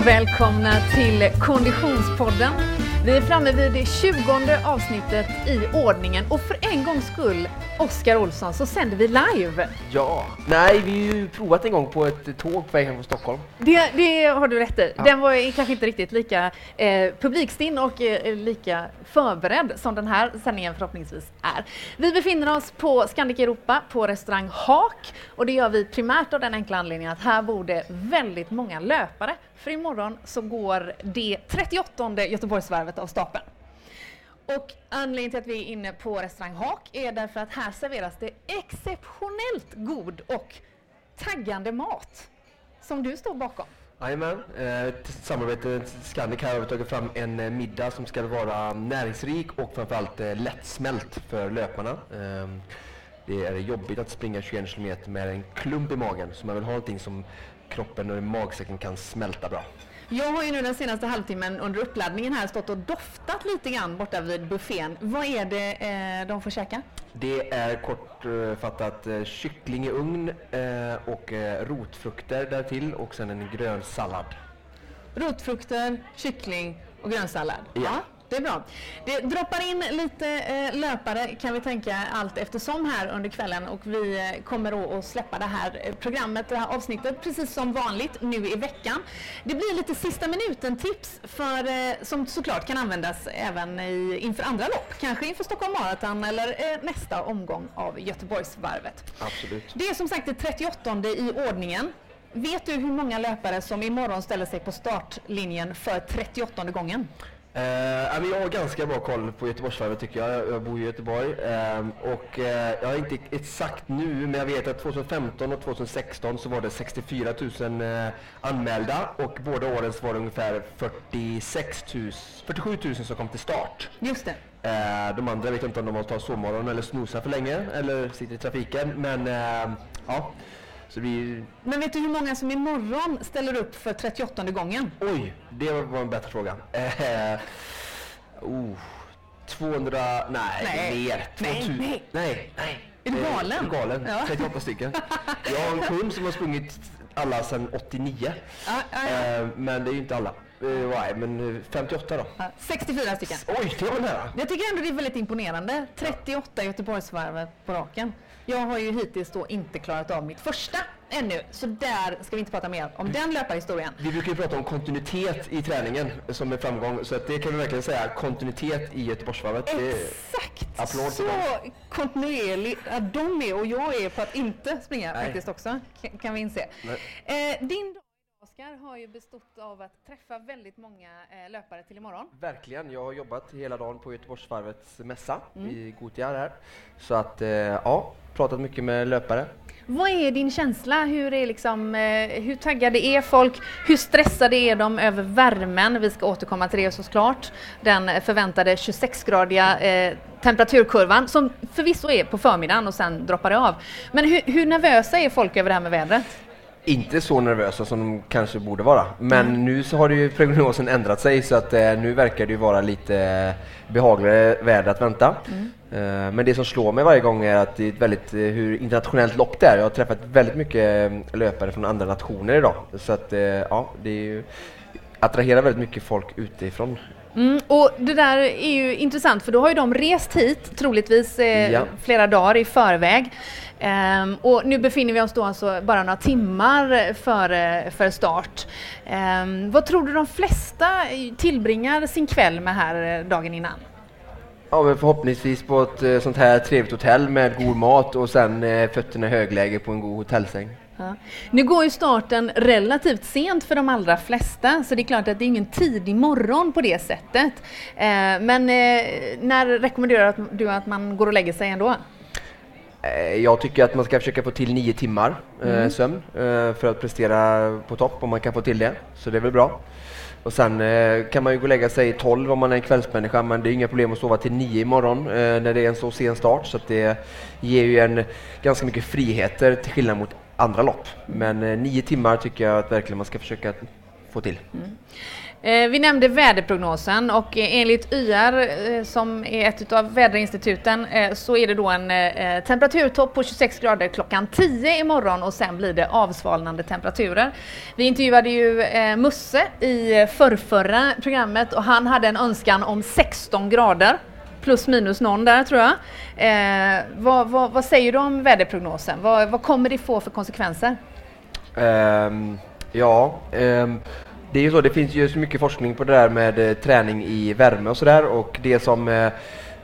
och välkomna till Konditionspodden. Vi är framme vid det 20 avsnittet i ordningen och för en gångs skull, Oskar Olsson, så sänder vi live. Ja, nej vi har ju provat en gång på ett tåg på väg hem från Stockholm. Det, det har du rätt i. Ja. Den var kanske inte riktigt lika eh, publikstinn och eh, lika förberedd som den här sändningen förhoppningsvis är. Vi befinner oss på Scandic Europa på restaurang Hak och det gör vi primärt av den enkla anledningen att här bor det väldigt många löpare för imorgon så går det 38 Göteborgsvarvet av stapeln. Och anledningen till att vi är inne på restaurang Hak är därför att här serveras det exceptionellt god och taggande mat som du står bakom. Jajamän, eh, samarbete med Scandic här har vi tagit fram en eh, middag som ska vara näringsrik och framförallt eh, lättsmält för löparna. Eh, det är jobbigt att springa 21 km med en klump i magen så man vill ha någonting som kroppen och magsäcken kan smälta bra. Jag har ju nu den senaste halvtimmen under uppladdningen här stått och doftat lite grann borta vid buffén. Vad är det eh, de får käka? Det är kortfattat eh, kyckling i ugn eh, och eh, rotfrukter därtill och sen en grön sallad. Rotfrukter, kyckling och grönsallad? Ja. ja. Det är bra. Det droppar in lite eh, löpare kan vi tänka allt eftersom här under kvällen och vi eh, kommer då att släppa det här eh, programmet, det här avsnittet precis som vanligt nu i veckan. Det blir lite sista minuten-tips för, eh, som såklart kan användas även i, inför andra lopp, kanske inför Stockholm Marathon eller nästa omgång av Göteborgsvarvet. Absolut. Det är som sagt det 38 i ordningen. Vet du hur många löpare som imorgon ställer sig på startlinjen för 38 gången? Uh, jag har ganska bra koll på Göteborgsvarvet tycker jag. Jag bor i Göteborg. Uh, och uh, jag har inte exakt nu, men jag vet att 2015 och 2016 så var det 64 000 uh, anmälda och båda åren så var det ungefär 46 000, 47 000 som kom till start. Just det. de andra vet inte om de har tagit sovmorgon eller snosar för länge eller sitter i trafiken, men ja. Så vi... Men vet du hur många som imorgon ställer upp för 38 gången? Oj, det var en bättre fråga. Eh, oh, 200, nej, nej. mer. 2000, nej, nej. nej. Är du galen? Är du galen? Ja. 38 stycken. Jag har en kund som har sprungit alla sedan 89. Ja, ja, ja. Eh, men det är ju inte alla. Nej, men 58 då. 64 stycken. Oj, det var nära. Jag tycker ändå det är väldigt imponerande. 38 Göteborgsvarvet på raken. Jag har ju hittills då inte klarat av mitt första ännu, så där ska vi inte prata mer om den löparhistorien. Vi brukar ju prata om kontinuitet i träningen som är framgång, så att det kan vi verkligen säga, kontinuitet i Göteborgsvarvet. Exakt! Applåd så kontinuerlig ja, de är och jag är på att inte springa Nej. faktiskt också, kan vi inse. Eh, din Oskar har ju bestått av att träffa väldigt många eh, löpare till imorgon. Verkligen, jag har jobbat hela dagen på Göteborgsvarvets mässa mm. i Gotia här. Så att, eh, ja, pratat mycket med löpare. Vad är din känsla? Hur, är liksom, eh, hur taggade är folk? Hur stressade är de över värmen? Vi ska återkomma till det såklart. Den förväntade 26-gradiga eh, temperaturkurvan som förvisso är på förmiddagen och sen droppar det av. Men hur, hur nervösa är folk över det här med vädret? Inte så nervösa som de kanske borde vara. Men mm. nu så har ju prognosen ändrat sig så att eh, nu verkar det ju vara lite behagligare väder att vänta. Mm. Eh, men det som slår mig varje gång är att det är ett väldigt, eh, hur internationellt lopp det är. Jag har träffat väldigt mycket eh, löpare från andra nationer idag. Så att eh, ja, det är ju, attraherar väldigt mycket folk utifrån. Mm, och det där är ju intressant för då har ju de rest hit troligtvis eh, ja. flera dagar i förväg. Um, och nu befinner vi oss då alltså bara några timmar före för start. Um, vad tror du de flesta tillbringar sin kväll med här dagen innan? Ja, men förhoppningsvis på ett eh, sånt här trevligt hotell med god mat och sen eh, fötterna i högläge på en god hotellsäng. Ja. Nu går ju starten relativt sent för de allra flesta, så det är klart att det är ingen tidig morgon på det sättet. Eh, men eh, när rekommenderar du att man går och lägger sig ändå? Eh, jag tycker att man ska försöka få till nio timmar eh, mm. sömn eh, för att prestera på topp om man kan få till det. Så det är väl bra. Och sen eh, kan man ju gå och lägga sig 12 om man är en kvällsmänniska men det är inga problem att sova till 9 imorgon eh, när det är en så sen start så det ger ju en ganska mycket friheter till skillnad mot andra lopp. Men eh, nio timmar tycker jag att verkligen man ska försöka få till. Mm. Eh, vi nämnde väderprognosen och eh, enligt YR eh, som är ett av väderinstituten så är det då en temperaturtopp på 26 grader klockan 10 imorgon och sen blir det avsvalnande temperaturer. Vi intervjuade ju Musse i förrförra programmet och han hade en önskan om 16 grader plus minus någon där tror jag. Vad, vad, vad, säger du om väderprognosen? Vad, vad kommer det få för konsekvenser? Um, ja, um det är ju så, det finns ju så mycket forskning på det där med eh, träning i värme och sådär och det som eh,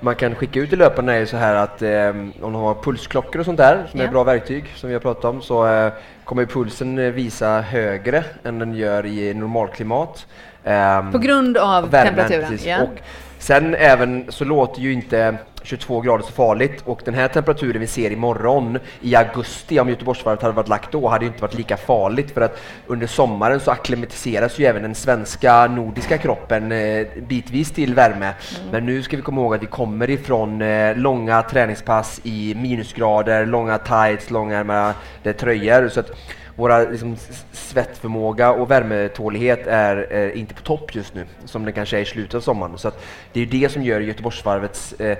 man kan skicka ut i löparna är ju så här att eh, om de har pulsklockor och sånt där som yeah. är bra verktyg som vi har pratat om så kommer pulsen visa högre än den gör i normalklimat. Ehm, på grund av värmen, temperaturen? Yeah. Och sen även så låter ju inte 22 grader så farligt och den här temperaturen vi ser imorgon i augusti, om Göteborgsvarvet hade varit lagt då, hade ju inte varit lika farligt för att under sommaren så akklimatiseras ju även den svenska nordiska kroppen eh, bitvis till värme. Mm. Men nu ska vi komma ihåg att vi kommer ifrån eh, långa träningspass i minusgrader, långa tights, långärmade tröjor. Så att våra liksom, svettförmåga och värmetålighet är, är, inte på topp just nu, som den kanske är i slutet av sommaren. Så det är det som gör Göteborgsvarvets eh,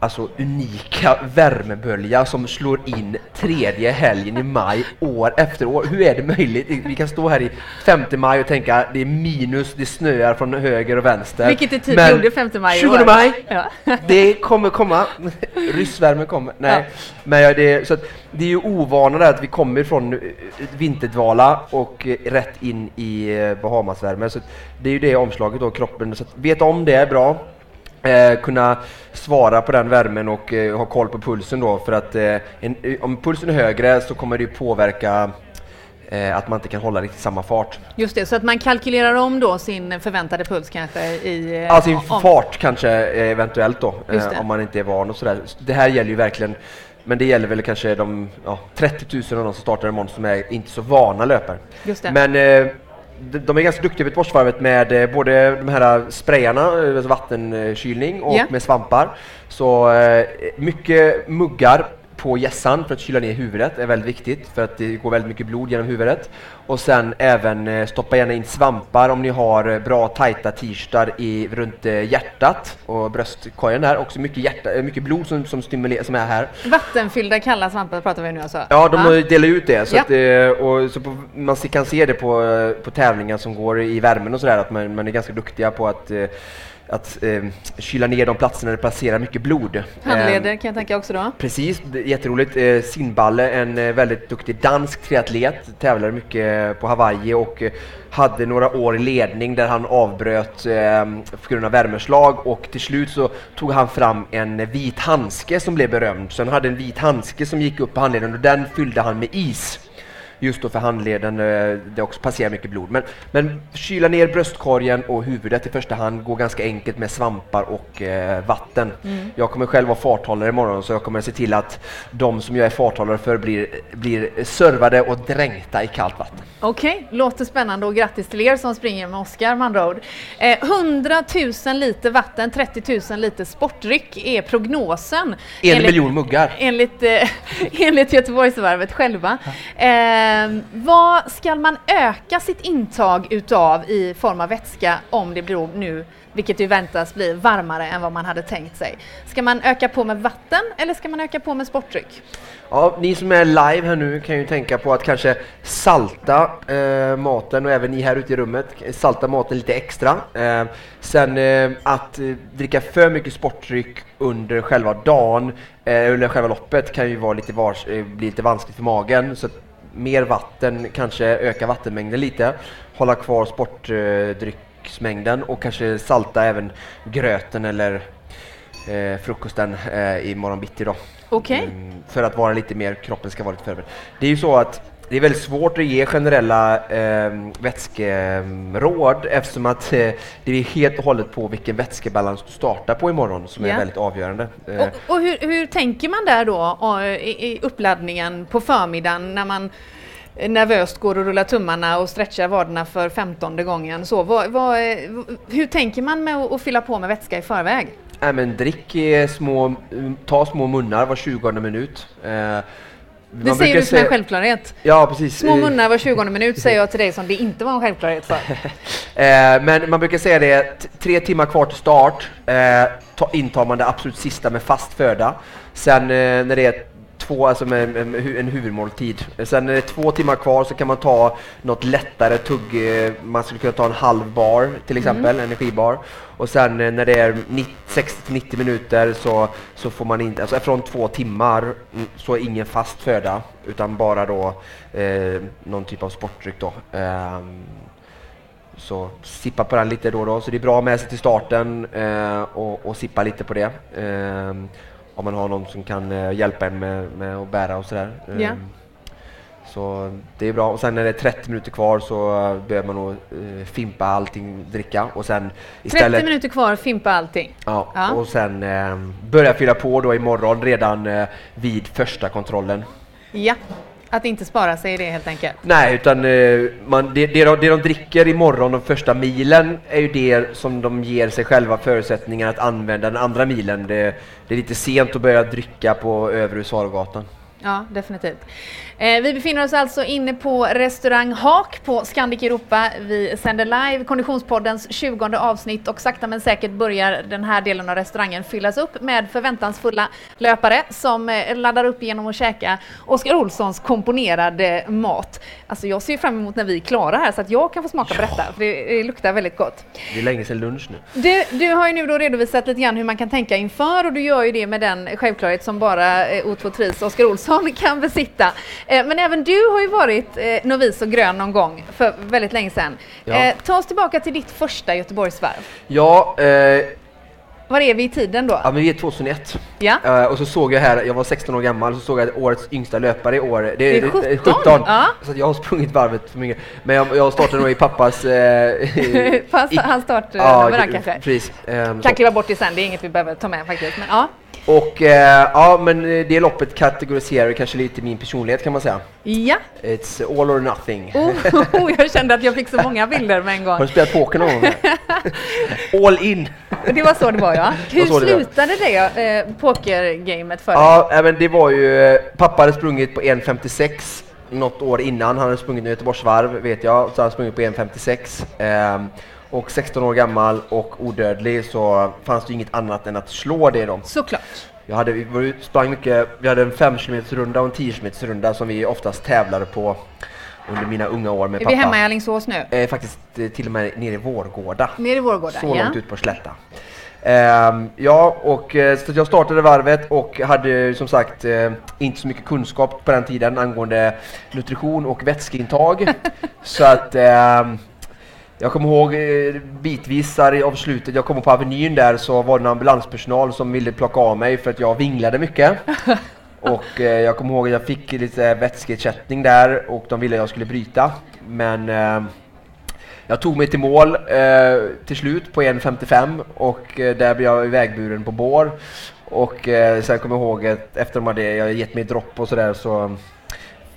alltså unika värmebölja som slår in tredje helgen i maj år efter år. Hur är det möjligt? Vi kan stå här i 5 maj och tänka det är minus, det snöar från höger och vänster. Vilket det typ gjorde 5 maj 20 maj, ja. det kommer komma. Ryssvärmen kommer. Nej, ja. men ja, det, så att, det är ju ovana att vi kommer från vinterdvala och rätt in i eh, Bahamasvärme. Så det är ju det omslaget då, kroppen. Så att, vet om det är bra eh, kunna svara på den värmen och eh, ha koll på pulsen då för att eh, en, om pulsen är högre så kommer det påverka eh, att man inte kan hålla riktigt samma fart. Just det, så att man kalkylerar om då sin förväntade puls kanske i... Ja, sin om... fart kanske eventuellt då, eh, om man inte är van och sådär. Det här gäller ju verkligen men det gäller väl kanske de ja, 30 000 av de som startar imorgon som är inte så vana löpare. Men eh, de är ganska duktiga vid Göteborgsvarvet med eh, både de här sprayarna, eh, alltså vattenkylning och yeah. med svampar. Så eh, mycket muggar på gässan för att kyla ner huvudet är väldigt viktigt för att det går väldigt mycket blod genom huvudet. Och sen även eh, stoppa gärna in svampar om ni har eh, bra tajta t-shirtar runt eh, hjärtat och bröstkorgen där. Också mycket, hjärta, mycket blod som, som, stimulerar, som är här. Vattenfyllda kalla svampar pratar vi nu alltså? Ja, de ah. delar ut det. Så, ja. att, och, så på, man kan se det på, på tävlingar som går i värmen och sådär att man, man är ganska duktiga på att att eh, kyla ner de platserna där det passerar mycket blod. Handleder eh, kan jag tänka också då? Precis, jätteroligt. Eh, Sinballe, en eh, väldigt duktig dansk triatlet, tävlade mycket på Hawaii och eh, hade några år i ledning där han avbröt eh, på grund av värmeslag och till slut så tog han fram en vit handske som blev berömd. Så han hade en vit handske som gick upp på handleden och den fyllde han med is just då för handleden, eh, det också passerar mycket blod. Men, men kyla ner bröstkorgen och huvudet i första hand går ganska enkelt med svampar och eh, vatten. Mm. Jag kommer själv vara farthållare imorgon så jag kommer se till att de som jag är farthållare för blir, blir servade och dränkta i kallt vatten. Okej, okay. låter spännande och grattis till er som springer med Oskar med andra ord. Eh, 100 000 liter vatten, 30 000 liter sportdryck är prognosen. En enligt, miljon muggar. Enligt, eh, enligt Göteborgsvarvet själva. Eh, Eh, vad ska man öka sitt intag utav i form av vätska om det blir nu, vilket ju väntas bli varmare än vad man hade tänkt sig? Ska man öka på med vatten eller ska man öka på med sportdryck? Ja, ni som är live här nu kan ju tänka på att kanske salta eh, maten och även ni här ute i rummet, salta maten lite extra. Eh, sen eh, att eh, dricka för mycket sportdryck under själva dagen, eh, själva loppet kan ju vara lite vars, eh, bli lite vanskligt för magen. Så mer vatten, kanske öka vattenmängden lite, hålla kvar sportdrycksmängden och kanske salta även gröten eller eh, frukosten eh, i morgon bitti då. Okay. Mm, för att vara lite mer, kroppen ska vara lite förberedd. Det är ju så att det är väldigt svårt att ge generella eh, vätskeråd eftersom att eh, det är helt och hållet på vilken vätskebalans du startar på imorgon som yeah. är väldigt avgörande. Eh. Och, och hur, hur, tänker man där då i, i uppladdningen på förmiddagen när man nervöst går och rullar tummarna och stretchar vaderna för femtonde gången. Så, vad, vad, hur tänker man med att fylla på med vätska i förväg? Äh, men drick små, ta små munnar var 20 minut. Eh, Det säger du som en självklarhet. Ja, precis. Små munnar var 20 minut säger jag till dig som det inte var en självklarhet för. eh, men man brukar säga det, tre timmar kvar till start eh, intar man det absolut sista med fast föda. Sen eh, när det är två, alltså med, en huvudmåltid. Sen är det två timmar kvar så kan man ta något lättare tugg, eh, man skulle kunna ta en halv bar till exempel, mm. energibar. Och sen eh, när det är 60-90 minuter så, så får man inte, alltså från två timmar mm, så är ingen fast föda utan bara då eh, någon typ av sportdryck då. Eh, så sippa på den lite då och då, så det är bra med sig till starten eh, och, och sippa lite på det. Eh, om man har någon som kan uh, hjälpa en med, med att bära och sådär. Yeah. Um, så det är bra. Och sen när det är 30 minuter kvar så uh, behöver man nog uh, fimpa allting, dricka och sen istället... 30 minuter kvar, fimpa allting? Ja, ja. och sen um, börja fylla på då imorgon redan uh, vid första kontrollen. Ja. Att inte spara sig i det helt enkelt? Nej, utan eh, man, det, det, de, det de dricker imorgon, de första milen, är ju det som de ger sig själva förutsättningar att använda den andra milen. Det, det är lite sent att börja dricka på övre Husargatan. Ja, definitivt. Eh, vi befinner oss alltså inne på restaurang Hak på Scandic Europa. Vi sänder live Konditionspoddens 20 avsnitt och sakta men säkert börjar den här delen av restaurangen fyllas upp med förväntansfulla löpare som eh, laddar upp genom att käka Oskar Olssons komponerade mat. Alltså jag ser fram emot när vi är klara här så att jag kan få smaka på detta, för det, luktar väldigt gott. Det är länge sedan lunch nu. Du, du har ju nu då redovisat lite grann hur man kan tänka inför och du gör ju det med den självklarhet som bara eh, O2 Tris Oskar Olsson kan besitta. Eh, men även du har ju varit eh, novis och grön någon gång för väldigt länge sedan. Ja. Eh, ta oss tillbaka till ditt första Göteborgsvarv. Ja, eh, var är vi i tiden då? Ja, men vi är 2001. Ja. Uh, och så såg jag här, jag var 16 år gammal, så såg jag årets yngsta löpare i år. Det, det är 17? 17. Ja. Så jag har sprungit varvet för mycket. Men jag, jag startade nog i pappas... Uh, Fast hans startnummer uh, kanske? Precis. Um, kan kliva bort det sen, det är inget vi behöver ta med faktiskt. Men, ja. Och eh, ja, men det loppet kategoriserar kanske lite min personlighet kan man säga. Ja. It's all or nothing. Oh, jag kände att jag fick så många bilder med en gång. Har du spelat poker någon gång? all in. Det var så det var ja. Hur det slutade det, det eh, pokergamet för dig? Ja, men det var ju, eh, pappa hade sprungit på 1.56 något år innan. Han hade sprungit Göteborgsvarv vet jag, så han sprungit på 1.56. Eh, och 16 år gammal och odödlig så fanns det inget annat än att slå det då. Såklart. Jag hade, vi sprang mycket, vi hade en 5 km runda och en 10 km runda som vi oftast tävlade på under mina unga år med är pappa. Är vi hemma i Alingsås nu? Eh, faktiskt eh, till och med nere i Vårgårda. Nere i Vårgårda, Så ja. långt ut på Slätta. Um, ja, och uh, så jag startade varvet och hade som sagt uh, inte så mycket kunskap på den tiden angående nutrition och vätskeintag. så att uh, jag kommer ihåg eh, bitvis av slutet, jag kom på Avenyn där så var det en ambulanspersonal som ville plocka av mig för att jag vinglade mycket. och eh, jag kommer ihåg att jag fick lite vätskeersättning där och de ville att jag skulle bryta. Men eh, jag tog mig till mål eh, till slut på 1.55 och eh, där blev jag ivägburen på bår. Och eh, sen kommer jag ihåg att efter de hade jag gett mig dropp och sådär så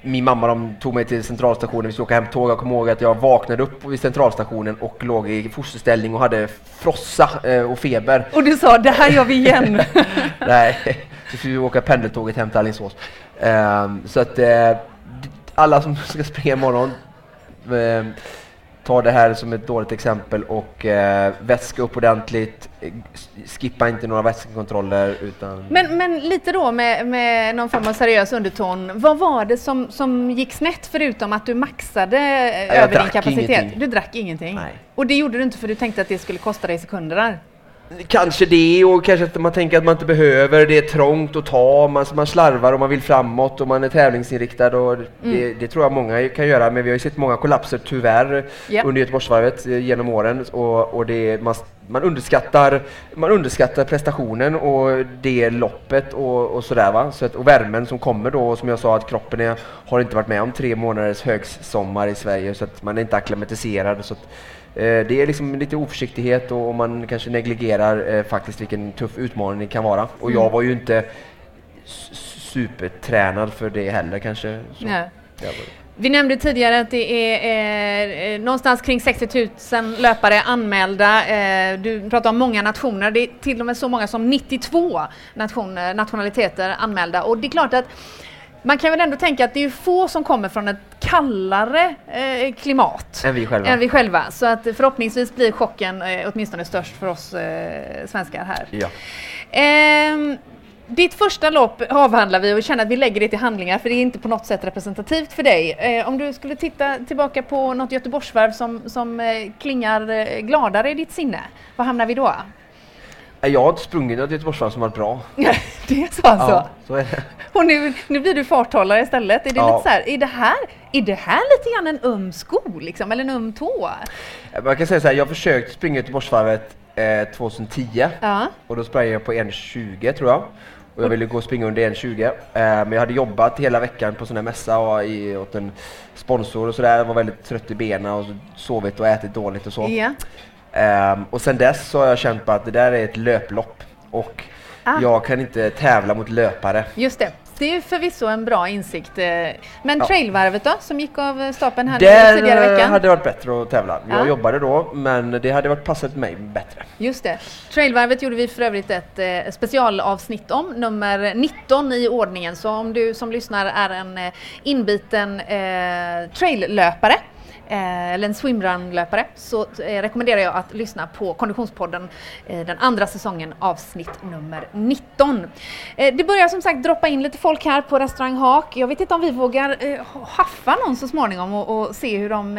min mamma de tog mig till centralstationen, vi skulle åka hem på tåg. Jag kommer ihåg att jag vaknade upp vid centralstationen och låg i fosterställning och hade frossa eh, och feber. Och du sa det här gör vi igen? Nej, så skulle vi åka pendeltåget hem till Alingsås. Um, så att uh, alla som ska springa imorgon uh, ta det här som ett dåligt exempel och eh, vätska upp ordentligt. Skippa inte några vätskekontroller. Utan... Men, men lite då med, med någon form av seriös underton. Vad var det som, som gick snett förutom att du maxade jag över din kapacitet? Ingenting. Du drack ingenting? Nej. Och det gjorde du inte för du tänkte att det skulle kosta dig sekunder? Kanske det och kanske att man tänker att man inte behöver, det är trångt att ta, man, man slarvar och man vill framåt och man är tävlingsinriktad och mm. det, det, tror jag många kan göra men vi har ju sett många kollapser tyvärr yep. under Göteborgsvarvet eh, genom åren och, och det, man, man, underskattar, man underskattar prestationen och det loppet och, och sådär va. Så att, och värmen som kommer då, som jag sa att kroppen är, har inte varit med om tre månaders högsommar i Sverige så att man är inte akklimatiserad. Så att, det är liksom lite oförsiktighet och man kanske negligerar eh, faktiskt vilken tuff utmaning det kan vara. Och jag mm. var ju inte supertränad för det heller kanske. Vi nämnde tidigare att det är eh, någonstans kring 60 000 löpare anmälda. Eh, du pratar om många nationer. Det är till och med så många som 92 nation, nationaliteter anmälda. Och det är klart att Man kan väl ändå tänka att det är få som kommer från ett kallare eh, klimat än vi själva. än vi själva. Så att förhoppningsvis blir chocken eh, åtminstone störst för oss eh, svenskar här. Ja. Ehm, ditt första lopp avhandlar vi och känner att vi lägger det till handlingar för det är inte på något sätt representativt för dig. Eh, om du skulle titta tillbaka på något Göteborgsvarv som, som eh, klingar eh, gladare i ditt sinne, var hamnar vi då? Jag har inte sprungit något Göteborgsvarv som varit bra. det är så alltså? Ja, så är det. Och nu, nu blir du farthållare istället. Är det, Ja. lite så här, är, det här, är det här lite grann en öm sko liksom, eller en öm tå? Man kan säga så här, jag försökte springa Göteborgsvarvet eh, 2010 Ja. och då sprang jag på 1.20 tror jag. Och jag ville gå och springa under 1.20 eh, men jag hade jobbat hela veckan på sån här mässa och i, åt en sponsor och sådär. var väldigt trött i benen och sovit och ätit dåligt och så. Ja. Ehm, och sen dess så har jag känt på att det där är ett löplopp och Ah. jag kan inte tävla mot löpare. Just det. Det är förvisso en bra insikt. eh, Men Ja. trailvarvet då, som gick av stapeln här Där tidigare i eh, veckan? hade det varit bättre att tävla. Jag Ja. jobbade då men det hade varit passat mig bättre. Just det. Trailvarvet gjorde vi för övrigt ett eh, specialavsnitt om, nummer 19 i ordningen. Så om du som lyssnar är en inbiten eh, traillöpare Eh, eller en swimrun-löpare så eh, rekommenderar jag att lyssna på Konditionspodden eh, den andra säsongen avsnitt nummer 19. Det börjar som sagt droppa in lite folk här på restaurang Hak. Jag vet inte om vi vågar haffa någon så småningom och, och se hur de,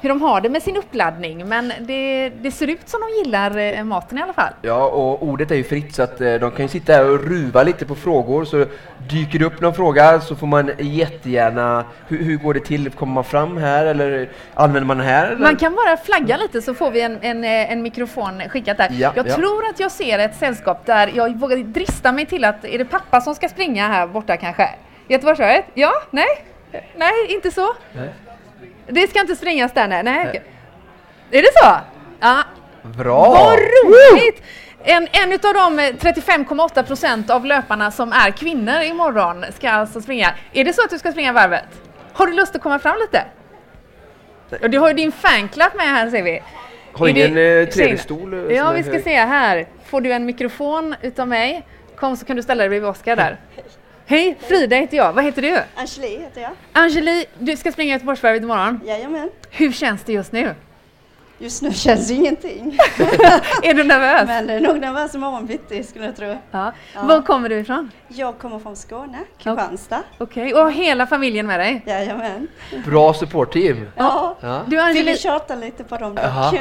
hur de har det med sin uppladdning men det, det ser ut som de gillar maten i alla fall. Ja, och ordet är ju fritt så att de kan ju sitta här och ruva lite på frågor. Så dyker det upp någon fråga så får man jättegärna... Hur, hur går det till? Kommer man fram här eller använder man den här? Eller? Man kan bara flagga lite så får vi en, en, eh, en mikrofon skickat där. Ja, jag ja. tror att jag ser ett sällskap där jag vågar drista mig till att, är det pappa som ska springa här borta kanske? Göteborgsvarvet? Ja? Nej? Nej, inte så? Nej. Det ska inte springas där, nej. nej. okej. Är det så? Ja, Bra! vad roligt! En, en utav de eh, 35,8 procent av löparna som är kvinnor imorgon ska alltså springa. Är det så att du ska springa varvet? Har du lust att komma fram lite? Och du har ju din fanclub med här ser vi. Har ingen eh, trevlig tjejerna? stol? eh, Ja, vi ska hög? se här. Får du en mikrofon utav mig? Kom så kan du ställa dig bredvid Oskar där. Hej, Frida heter jag. Vad heter du? Angeli heter jag. Angeli, du ska springa Göteborgsvarvet imorgon. Jajamän. Hur känns det just nu? Just nu känns det ingenting. Är du nervös? Men det är nog nervös imorgon bitti skulle jag tro. Ja. Ja. Var kommer du ifrån? Jag kommer från Skåne, Kristianstad. Okej, och hela familjen med dig? Jajamän. Bra supportteam! Ja. Ja. Du Angeli, vi tjata lite på dem dock?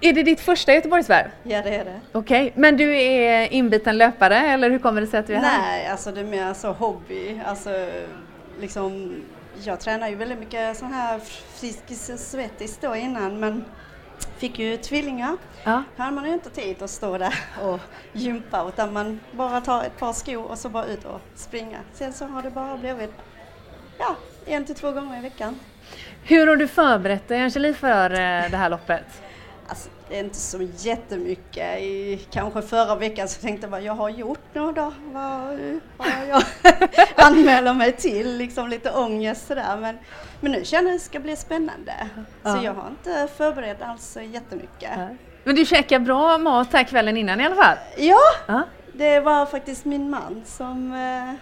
är det ditt första Göteborgsvarv? ja det är det. Okej, men du är inbiten löpare eller hur kommer det sig att du är här? Nej, alltså det är mer så hobby. Alltså liksom, jag tränar ju väldigt mycket sån här Friskis och Svettis då innan men fick ju tvillingar. Ja. Här har man ju inte tid att stå där och gympa utan man bara tar ett par skor och så bara ut och springa. Sen så har det bara blivit ja, en till två gånger i veckan. Hur har du förberett dig Angeli för eh, det här loppet? Alltså, inte så jättemycket. I, kanske förra veckan så tänkte jag bara, jag har gjort nu då. Vad vad har jag anmäler mig till? Liksom lite ångest sådär. Men, men nu känner jag att det ska bli spännande. Ja. Så jag har inte förberett alls jättemycket. Men du käkar bra mat här kvällen innan i alla fall? Ja, Ja. det var faktiskt min man som eh,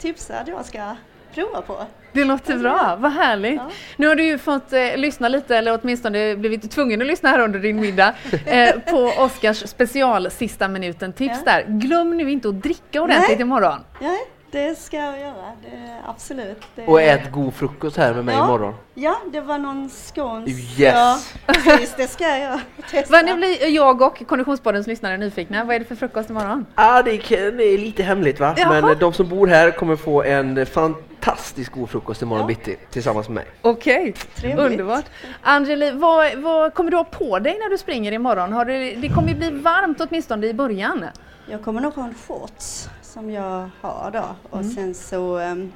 tipsade att jag ska prova på. Det låter bra, vad härligt. Ja. Nu har du ju fått eh, lyssna lite, eller åtminstone blivit tvungen att lyssna här under din middag, eh, på Oskars special sista minuten tips Ja. där. Glöm nu inte att dricka ordentligt Nej. imorgon. Ja, det ska jag göra. Det, absolut. Det, Och ät god frukost här med mig Ja. imorgon. Ja, det var någon skånsk. Yes. Ja, precis. Det ska jag testa. Vad nu blir jag och Konditionspoddens lyssnare nyfikna. Vad är det för frukost imorgon? Ja, det, kan- det är lite hemligt va? Jaha. Men de som bor här kommer få en fantastiskt god frukost imorgon Ja. bitti tillsammans med mig. Okej, Trevligt. underbart. Angeli, vad, vad kommer du ha på dig när du springer imorgon? Har du, det kommer ju bli varmt åtminstone i början. Jag kommer nog ha en shorts som jag har då. Och Mm. sen så ehm,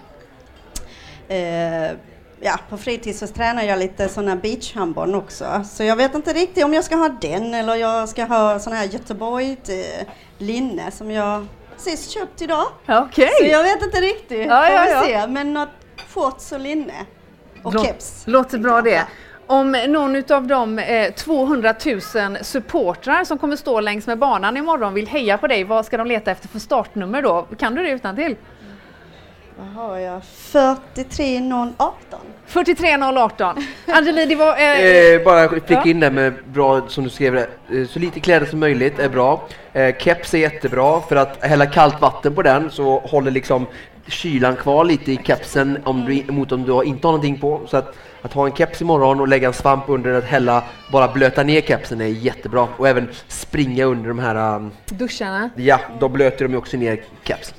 eh, Ja, på fritid så tränar jag lite sådana beachhandboll också. Så jag vet inte riktigt om jag ska ha den eller jag ska ha sån här Göteborg eh, linne som jag precis köpt idag. Okej. Så jag vet inte riktigt, Ja, ja, ja. se. Men något shorts och linne. Och Lå- keps. Låter bra det. Om någon av de eh, 200 000 supportrar som kommer stå längs med banan imorgon vill heja på dig, vad ska de leta efter för startnummer då? Kan du det utan till? Vad har jag? 43018. 43018. Angeli, det var... Eh, Eh, bara flika Ja. in där med bra, som du skrev, det, eh, så lite kläder som möjligt är bra. Eh, keps är jättebra för att hälla kallt vatten på den så håller liksom kylan kvar lite i kepsen om du, mot om du inte har någonting på. Så att, att ha en keps imorgon och lägga en svamp under att hälla, bara blöta ner kepsen är jättebra. Och även springa under de här, um, duscharna. ja, då blöter de ju också ner kepsen.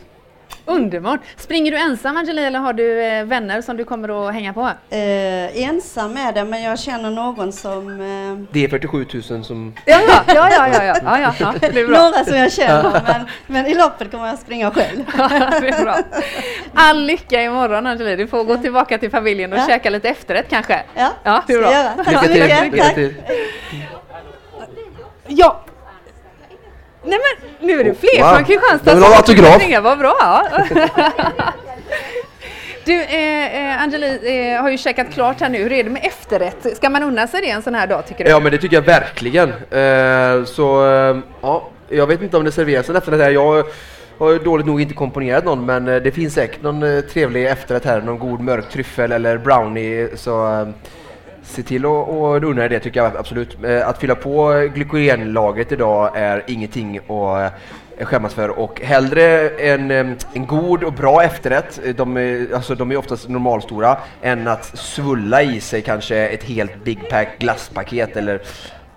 Underbart! Springer du ensam Angela eller har du eh, vänner som du kommer att hänga på? Eh, ensam är det, men jag känner någon som... Eh... Det är 47 000 som... Ja, ja, ja, ja, ja, ja, ja, ja det är bra. Några som jag känner, men, men i loppet kommer jag springa själv. det är bra. All lycka imorgon Angela, du får gå tillbaka till familjen och ja. käka lite efterrätt kanske. Ja, ja det är bra. göra. till! Lycka till. Ja, Nej men nu är det fler Wow. från Kristianstad Jag vill ha autograf. Vad bra! Du, eh, eh, Angeli eh, har ju käkat klart här nu. Hur är det med efterrätt? Ska man unna sig det en sån här dag tycker du? Ja men det tycker jag verkligen. Eh, så eh, ja, jag vet inte om det serveras en efterrätt här. Jag har dåligt nog inte komponerat någon men eh, det finns säkert någon trevlig efterrätt här. Någon god mörk tryffel eller brownie. Så se till att unna det tycker jag absolut. Eh, att fylla på glykogenlagret idag är ingenting att eh, skämmas för och hellre en, eh, en god och bra efterrätt, de är, alltså, de är oftast normalstora, än att svulla i sig kanske ett helt Big Pack glasspaket eller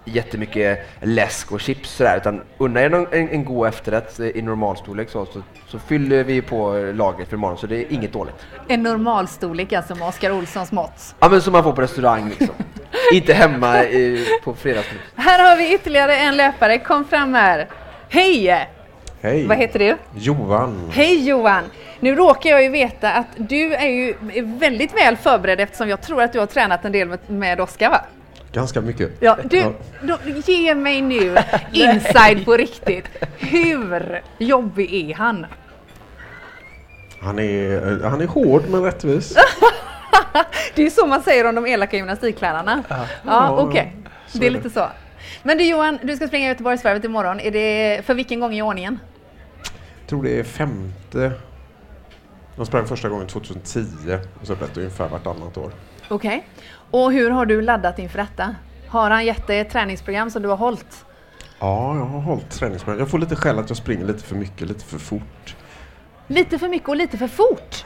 jättemycket läsk och chips sådär, utan unna er någon- en, en god efterrätt i normalstorlek så, så, så fyller vi på lagret för imorgon så det är inget dåligt. En normalstorlek alltså med Oskar Olssons mått. Ja men som man får på restaurang liksom. Inte hemma i, på fredagsmys. Här har vi ytterligare en löpare. Kom fram här. Hej! Hej! Vad heter du? Johan. Hej Johan! Nu råkar jag ju veta att du är ju väldigt väl förberedd eftersom jag tror att du har tränat en del med, med Oskar va? Ganska mycket. Ja, du, då, ge mig nu inside på riktigt. Hur jobbig är han? Han, är, han är hård men rättvis. Det är ju så man säger om de elaka gymnastiklärarna. Ja, Ja, okej. så Det är är det. lite så. Men du Johan, du ska springa Göteborgsvarvet imorgon. Är det för vilken gång i ordningen? Jag tror det är femte. De sprang första gången 2010 och så blir det ungefär vartannat år. Okej. Och hur har du laddat inför detta? Har han gett dig ett träningsprogram som du har hållit? Ja, jag har hållit träningsprogram. Jag får lite skäll att jag springer lite för mycket, lite för fort. Lite för mycket och lite för fort.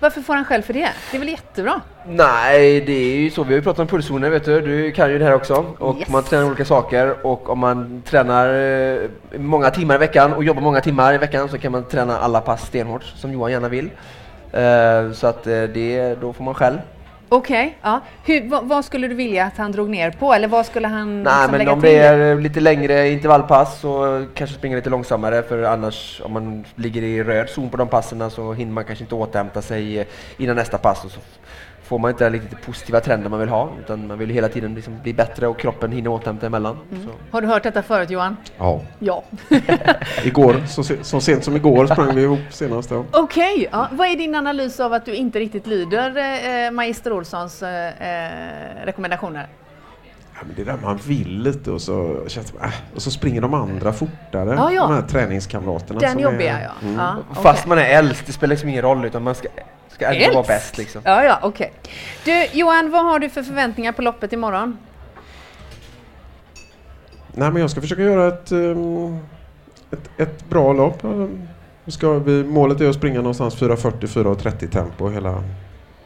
Varför får han själv för det? Det är väl jättebra? Nej, det är ju så. Vi har ju pratat om pulszoner, vet du. Du kan ju det här också. Och Yes. man tränar olika saker och om man tränar eh, många timmar i veckan och jobbar många timmar i veckan så kan man träna alla pass stenhårt som Johan gärna vill. Eh, så att eh, det, då får man själv. Okej, ja. Hur, vad, vad skulle du vilja att han drog ner på? Eller vad skulle han Nej, liksom men om det är lite längre intervallpass så kanske springa lite långsammare för annars om man ligger i röd zon på de passen så hinner man kanske inte återhämta sig innan nästa pass och så får man inte riktigt positiva trenden man vill ha utan man vill hela tiden liksom bli bättre och kroppen hinner återhämta emellan. Mm. Så. Har du hört detta förut Johan? Ja. Ja. Igår, så, så sent som igår sprang vi ihop senast. Ja. Okej, ja. vad är din analys av att du inte riktigt lyder eh, Magister Olssons eh, eh, rekommendationer? Ja, men det är där man vill lite och så, känns äh, och så springer de andra fortare. Ja, ja. De här träningskamraterna. Den jobbiga är, ja. Mm. ja Fast okej. man är äldst, det spelar liksom ingen roll utan man ska, ska ändå vara Äldst? bäst liksom. Ja, ja, okej. Du Johan, vad har du för förväntningar på loppet imorgon? Nej, men jag ska försöka göra ett, ehm, ett, ett bra lopp. Ska vi, målet är att springa någonstans 4.40-4.30 tempo hela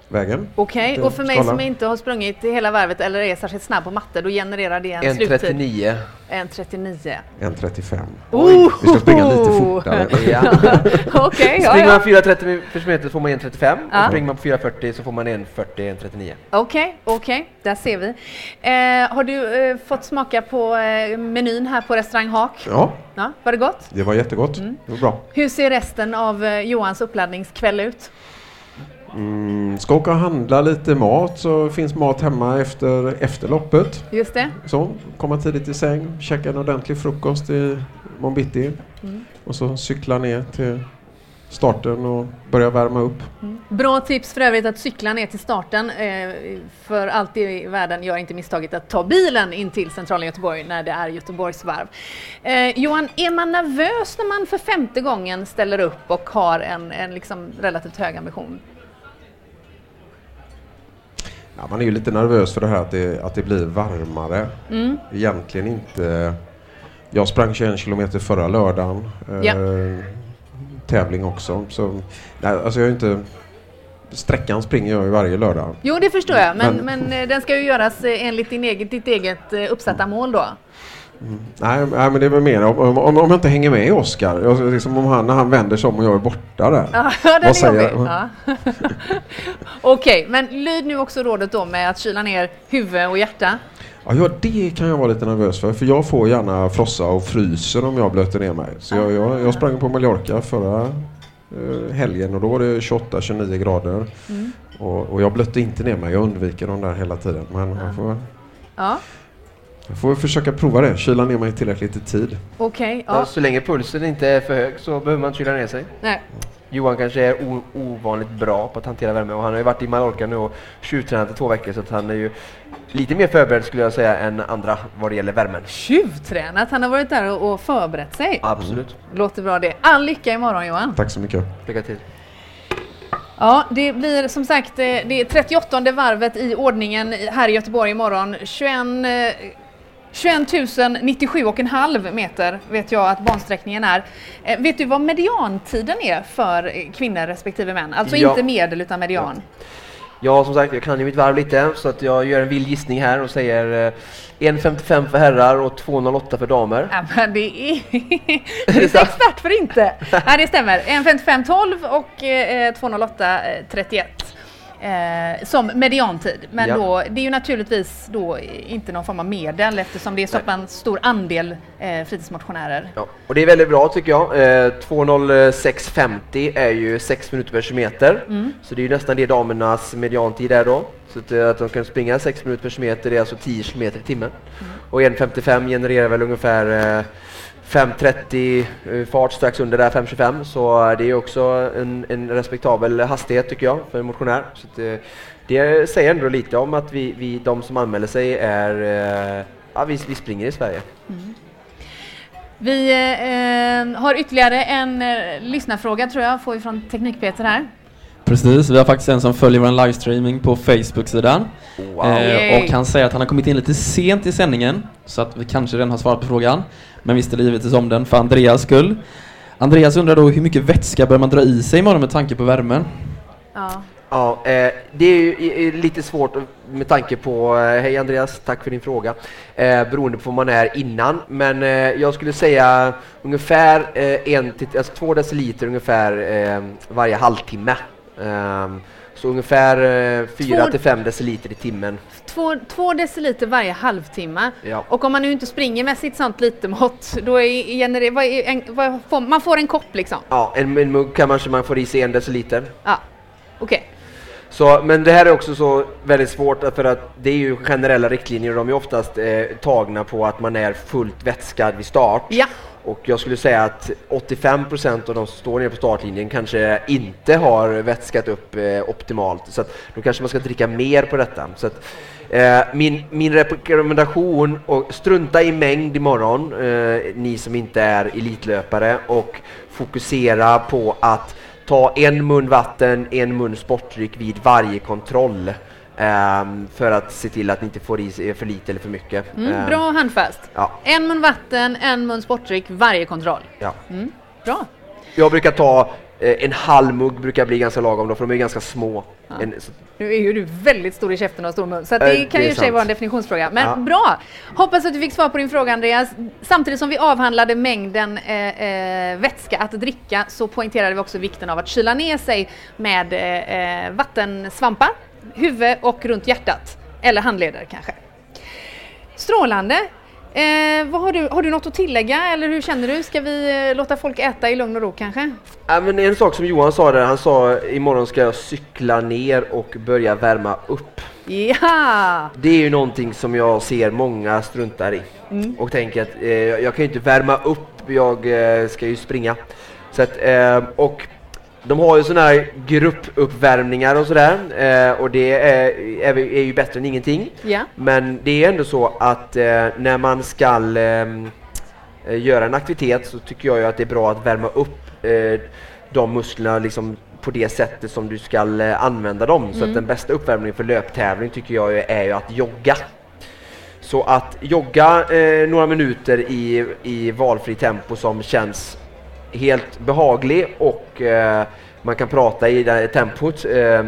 vägen. Okej, Det och för mig skala. som inte har sprungit hela varvet eller är särskilt snabb på matte, då genererar det en, En sluttid. 39. 1.39. 1.35. Oh! Vi ska springa lite fortare. Ja. Okej, ja, Springer ja. man 4.30 för meter så får man 1.35 Ja. och springer man på 4.40 så får man 1.40, 1.39. Okej, okej, där ser vi. Eh, har du eh, fått smaka på eh, menyn här på restaurang Hak? Ja, Ja, var det gott? det var jättegott. Mm. Det var bra. Hur ser resten av eh, Johans uppladdningskväll ut? Mm, ska åka och handla lite mat så finns mat hemma efter, efter loppet. Just det? Så, komma tidigt i säng, käka en ordentlig frukost i morgon bitti Mm. och så cykla ner till starten och börja värma upp. Mm. Bra tips för övrigt att cykla ner till starten. Eh, för allt i världen, gör inte misstaget att ta bilen in till centrala Göteborg när det är Göteborgsvarv. Eh, Johan, är man nervös när man för femte gången ställer upp och har en, en liksom relativt hög ambition? Ja, man är ju lite nervös för det här att det, att det blir varmare. Mm. Egentligen inte... Jag sprang 21 kilometer förra lördagen. Ja. Eh, tävling också. Så, nej, alltså jag är inte... Sträckan springer jag ju varje lördag. Jo, det förstår jag. Men, men, men eh, den ska ju göras eh, enligt din eget, ditt eget eh, uppsatta mål då? Mm. Nej, nej, men det är väl mer om, om, om jag inte hänger med Oskar. Liksom om han, när han vänder sig om och jag är borta där. Ja, den Vad säger ja. Okej, men lyd nu också rådet då med att kyla ner huvud och hjärta. Ja, ja, det kan jag vara lite nervös för. För jag får gärna frossa och fryser om jag blöter ner mig. Så jag, jag, jag sprang på Mallorca förra eh, helgen och då var det 28-29 grader. Mm. Och, och, jag blötte inte ner mig. Jag undviker dem där hela tiden. Men ja. jag får... Ja. Jag får försöka prova det, kyla ner mig tillräckligt i tid. Okej. Okay, ja. Så länge pulsen inte är för hög så behöver man inte kyla ner sig. Nej. Johan kanske är ovanligt bra på att hantera värme och han har ju varit i Mallorca nu och tjuvtränat i två veckor så att han är ju lite mer förberedd skulle jag säga än andra vad det gäller värmen. Tjuvtränat? Han har varit där och förberett sig? Absolut. Låter bra det. All lycka imorgon Johan! Tack så mycket! Lycka till! Ja, det blir som sagt eh, det är 38 varvet i ordningen här i Göteborg imorgon. 21 21 097,5 meter vet jag att bansträckningen är. Eh, vet du vad mediantiden är för kvinnor respektive män? Alltså ja. inte medel utan median. Ja. som sagt, jag kan ju mitt varv lite så att jag gör en vild gissning här och säger 1.55 eh, för herrar och 2.08 för damer. Ja, men det är... du är expert för inte! Nej, det stämmer. 1.55 12 och eh, 2.08 31 eh, som mediantid. Men ja. då, det är ju naturligtvis då inte någon form av medel eftersom det är så pass stor andel eh, fritidsmotionärer. Ja. Och det är väldigt bra tycker jag. Eh, 2.06.50 är ju 6 minuter per kilometer. Mm. Så det är ju nästan det damernas mediantid är då. Så att, eh, att de kan springa 6 minuter per kilometer är alltså 10 kilometer i timmen. Mm. Och 1.55 genererar väl ungefär eh, 530-fart eh, strax under där 5.25 så eh, det är också en, en, respektabel hastighet tycker jag för en motionär. Så det, eh, det säger ändå lite om att vi, vi de som anmäler sig är, ja vi, vi springer i Sverige. Mm. Vi eh, har ytterligare en eh, lyssnarfråga tror jag, får vi från Teknik-Peter här. Precis, vi har faktiskt en som följer vår livestreaming på Facebook-sidan. Wow. Eh, och han säger att han har kommit in lite sent i sändningen, så att vi kanske redan har svarat på frågan. Men vi ställer givetvis om den för Andreas skull. Andreas undrar då hur mycket vätska bör man dra i sig imorgon med tanke på värmen? Ja. Ja, eh, det är ju lite svårt med tanke på, eh, hej Andreas, tack för din fråga, eh, beroende på vad man är innan. Men eh, jag skulle säga ungefär eh, en till, alltså två deciliter ungefär eh, varje halvtimme. Ehm, så ungefär 4 eh, till 5 deciliter i timmen. Två, två deciliter varje halvtimme. Ja. Och om man nu inte springer med sitt sånt lite mått, då är, generer, vad är en, vad får, man får en kopp liksom? Ja, en, en mugg kan man, man får i sig en deciliter. Ja, okej. Okay. Så, men det här är också så väldigt svårt för att det är ju generella riktlinjer och de är oftast eh, tagna på att man är fullt vätskad vid start. Ja. Och jag skulle säga att 85 procent av de som står nere på startlinjen kanske inte har vätskat upp eh, optimalt. Så att då kanske man ska dricka mer på detta. Så att, eh, min, min rekommendation, och strunta i mängd imorgon, eh, ni som inte är elitlöpare, och fokusera på att ta en mun vatten, en mun sportdryck vid varje kontroll. Um, för att se till att ni inte får i sig för lite eller för mycket. Mm, um, bra handfast. Ja. En mun vatten, en mun sportdryck varje kontroll. Ja. Mm, bra. Jag brukar ta eh, en halv mugg brukar bli ganska lagom då, för de är ganska små. Ja. En, nu är ju du väldigt stor i käften och stor mun, så det kan det ju sig vara en definitionsfråga. Men ja. bra! Hoppas att du fick svar på din fråga Andreas. Samtidigt som vi avhandlade mängden eh, eh, vätska att dricka så poängterade vi också vikten av att kyla ner sig med eh, vattensvampar huvud och runt hjärtat. Eller handleder kanske. Strålande! Eh, vad har, du, har du något att tillägga eller hur känner du? Ska vi eh, låta folk äta i lugn och ro kanske? Ja, men en sak som Johan sa där, han sa imorgon ska jag cykla ner och börja värma upp. Ja! Det är ju någonting som jag ser många struntar i mm. och tänker att eh, jag kan ju inte värma upp, jag eh, ska ju springa. Så att, eh, och de har ju sådana här gruppuppvärmningar och sådär eh, och det är, är, är, ju bättre än ingenting. Ja. Men det är ändå så att eh, när man ska ehm, eh, göra en aktivitet så tycker jag ju att det är bra att värma upp eh, de musklerna liksom på det sättet som du ska eh, använda dem. Mm. Så att mm. den bästa uppvärmningen för löptävling tycker jag är ju att jogga. Så att jogga eh, några minuter i, i valfri tempo som känns helt behaglig och eh, man kan prata i det tempot eh,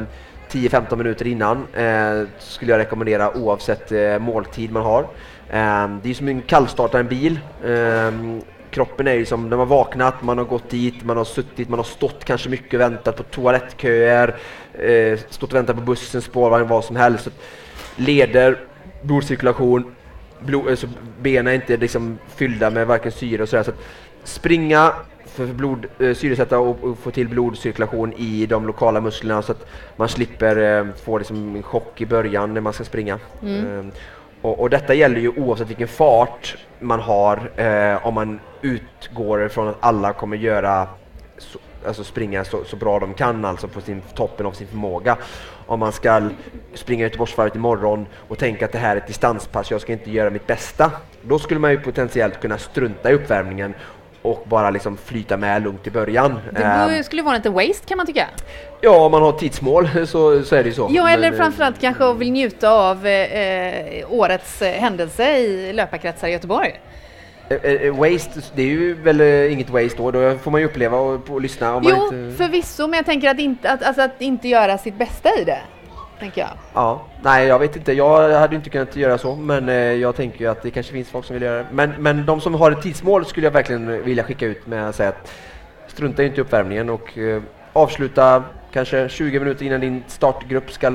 10-15 minuter innan eh, skulle jag rekommendera oavsett eh, måltid man har. Eh, det är som en kallstarta en bil. Eh, kroppen är ju som när man vaknat, man har gått dit, man har suttit, man har stått kanske mycket och väntat på toalettköer, eh, stått och väntat på bussen, spårvagn, vad som helst. leder, blodcirkulation, blod, alltså benen är inte liksom fyllda med varken syre och sådär. Så springa, för blod, eh, syresätta och, och, få till blodcirkulation i de lokala musklerna så att man slipper eh, få liksom en chock i början när man ska springa. Mm. Eh, och, och, detta gäller ju oavsett vilken fart man har eh, om man utgår från att alla kommer göra så, alltså springa så, så, bra de kan, alltså på sin, toppen av sin förmåga. Om man ska springa Göteborgsvarvet imorgon och tänka att det här är ett distanspass, jag ska inte göra mitt bästa. Då skulle man ju potentiellt kunna strunta i uppvärmningen och bara liksom flyta med lugnt i början. Det ehm. skulle vara lite waste kan man tycka. Ja, om man har tidsmål så, så är det ju så. Ja, eller Men, eh, framförallt kanske vill njuta av eh, årets eh, händelse i löparkretsar i Göteborg. Eh, waste, det är ju väl inget waste då, då får man ju uppleva och, och lyssna. Om jo, man inte... förvisso, men jag tänker att inte, att, alltså, att inte göra sitt bästa i det tänker jag. Ja, nej jag vet inte. Jag hade inte kunnat göra så, men eh, jag tänker ju att det kanske finns folk som vill göra det. Men, men de som har ett tidsmål skulle jag verkligen vilja skicka ut med att säga att strunta inte i uppvärmningen och eh, avsluta kanske 20 minuter innan din startgrupp ska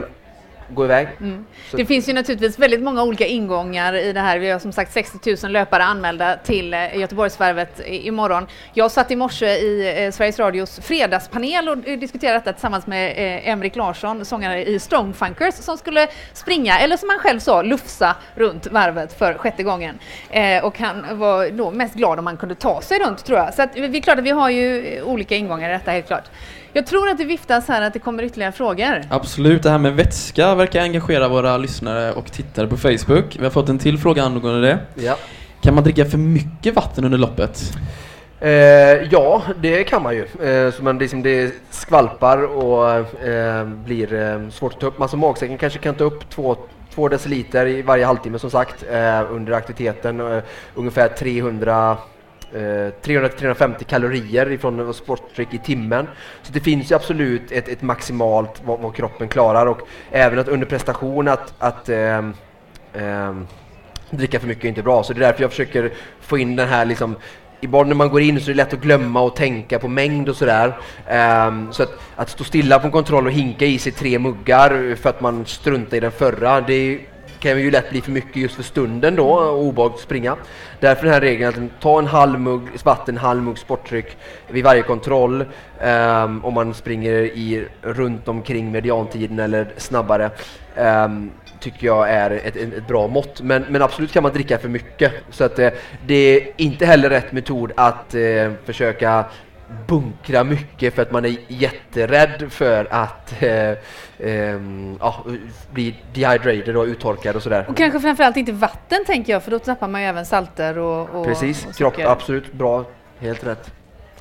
gå iväg. Mm. Det finns ju naturligtvis väldigt många olika ingångar i det här. Vi har som sagt 60 000 löpare anmälda till eh, Göteborgsvarvet imorgon. Jag satt i morse i eh, Sveriges Radios fredagspanel och diskuterade detta tillsammans med eh, Emrik Larsson, sångare i Strongfunkers, som skulle springa, eller som han själv sa, lufsa runt varvet för sjätte gången. Och han var då mest glad om han kunde ta sig runt tror jag. Så att, vi är klart att vi har ju olika ingångar i detta helt klart. Jag tror att det viftas här att det kommer ytterligare frågor. Absolut, det här med vätska verkar engagera våra lyssnare och tittare på Facebook. Vi har fått en till fråga angående det. Ja. Kan man dricka för mycket vatten under loppet? Eh, ja, det kan man ju. Eh, så man liksom det skvalpar och eh, blir eh, svårt att ta upp. Man som magsäcken kanske kan ta upp två, två deciliter i varje halvtimme som sagt eh, under aktiviteten. Eh, ungefär 300 Eh, 300-350 kalorier ifrån sportdryck i timmen. Så det finns ju absolut ett, ett maximalt vad, vad, kroppen klarar och även att under prestation att, att ähm, ähm, dricka för mycket är inte bra. Så det är därför jag försöker få in den här liksom Ibland när man går in så är det lätt att glömma och tänka på mängd och sådär. Um, så att, att stå stilla på en kontroll och hinka i sig tre muggar för att man struntar i den förra, det kan ju lätt bli för mycket just för stunden då och obehagligt att springa. Därför den här regeln att ta en halv mugg vatten, en halv mugg sporttryck vid varje kontroll um, om man springer i runt omkring mediantiden eller snabbare. Um, tycker jag är ett, ett, bra mått. Men, men, absolut kan man dricka för mycket. Så att, eh, det är inte heller rätt metod att eh, försöka bunkra mycket för att man är jätterädd för att eh, eh, ja, bli dehydrated och uttorkad och sådär. Och kanske framförallt inte vatten tänker jag för då tappar man ju även salter och, och Precis, och kropp, absolut bra, helt rätt.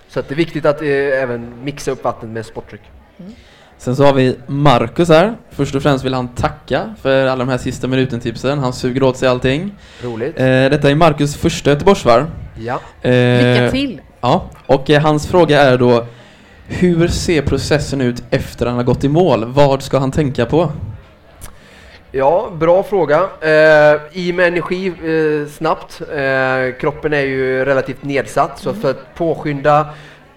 Så att det är viktigt att eh, även mixa upp vattnet med sportdryck. Mm. Sen så har vi Marcus här. Först och främst vill han tacka för alla de här sista minuten-tipsen. Han suger åt sig allting. Roligt. Eh, detta är Marcus första Göteborgsvarv. Ja. Eh, Lycka till! Ja, och eh, hans fråga är då hur ser processen ut efter han har gått i mål? Vad ska han tänka på? Ja, bra fråga. Eh, I med energi eh, snabbt. Eh, kroppen är ju relativt nedsatt så för att påskynda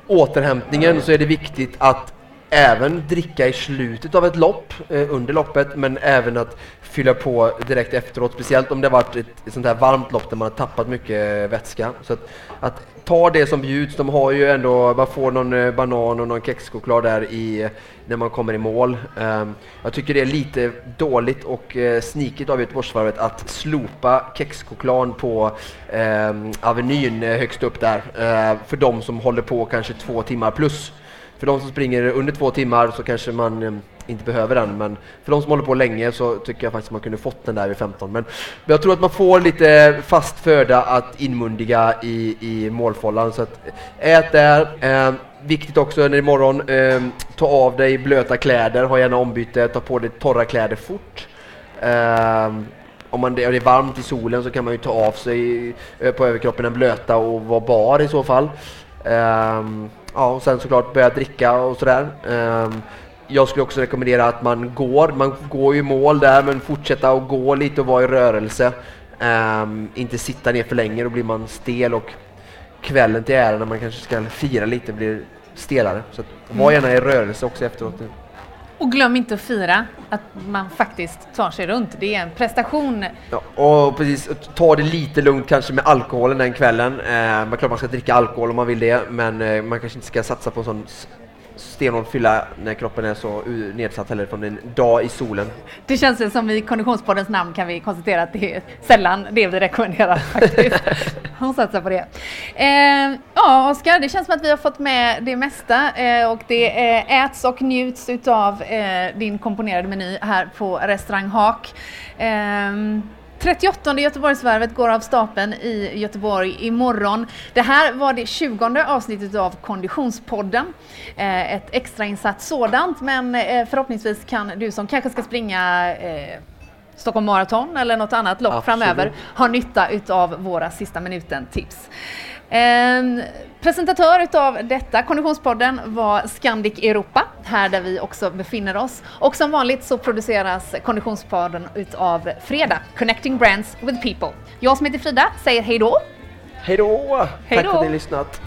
återhämtningen så är det viktigt att även dricka i slutet av ett lopp, eh, under loppet, men även att fylla på direkt efteråt, speciellt om det har varit ett, ett sånt här varmt lopp där man har tappat mycket eh, vätska. Så att, att ta det som bjuds, de har ju ändå, man får någon eh, banan och någon kexchoklad där i, eh, när man kommer i mål. Um, jag tycker det är lite dåligt och uh, snikigt av Göteborgsvarvet att slopa kexchokladen på um, Avenyn högst upp där, uh, för de som håller på kanske två timmar plus för de som springer under två timmar så kanske man eh, inte behöver den, men för de som håller på länge så tycker jag faktiskt man kunde fått den där vid 15. Men, jag tror att man får lite fast föda att inmundiga i, i målfållan, så att ät där. Eh, viktigt också när imorgon, eh, ta av dig blöta kläder, ha gärna ombyte, ta på dig torra kläder fort. Eh, om man, det är varmt i solen så kan man ju ta av sig eh, på överkroppen den blöta och vara bar i så fall. Eh, ja, och sen såklart börja dricka och sådär. Ehm, jag skulle också rekommendera att man går, man går ju mål där men fortsätta att gå lite och vara i rörelse. Ehm, inte sitta ner för länge, då blir man stel och kvällen till ära när man kanske ska fira lite blir stelare. Så var gärna i rörelse också efteråt. Och glöm inte att fira att man faktiskt tar sig runt. Det är en prestation. Ja, och precis, ta det lite lugnt kanske med alkoholen den kvällen. Eh, man klart man ska dricka alkohol om man vill det, men eh, man kanske inte ska satsa på en sån stenhård fylla när kroppen är så nedsatt heller från en dag i solen. Det känns som i Konditionspoddens namn kan vi konstatera att det är sällan det vi rekommenderar faktiskt. Hon satsar på det. Eh, ja, Oskar, det känns som att vi har fått med det mesta eh, och det eh, äts och njuts utav eh, din komponerade meny här på restaurang Hak. Ehm, 38 Göteborgsvarvet går av stapeln i Göteborg imorgon. Det här var det 20 avsnittet av Konditionspodden. Eh, ett extrainsatt sådant, men eh, förhoppningsvis kan du som kanske ska springa eh, Stockholm Marathon eller något annat lopp Absolut. framöver ha nytta utav våra sista minuten-tips. Eh, presentatör utav detta, Konditionspodden, var Scandic Europa, här där vi också befinner oss. Och som vanligt så produceras Konditionspodden utav Freda, Connecting Brands with People. Jag som heter Frida säger hej då. Hej då! Tack för att ni har lyssnat.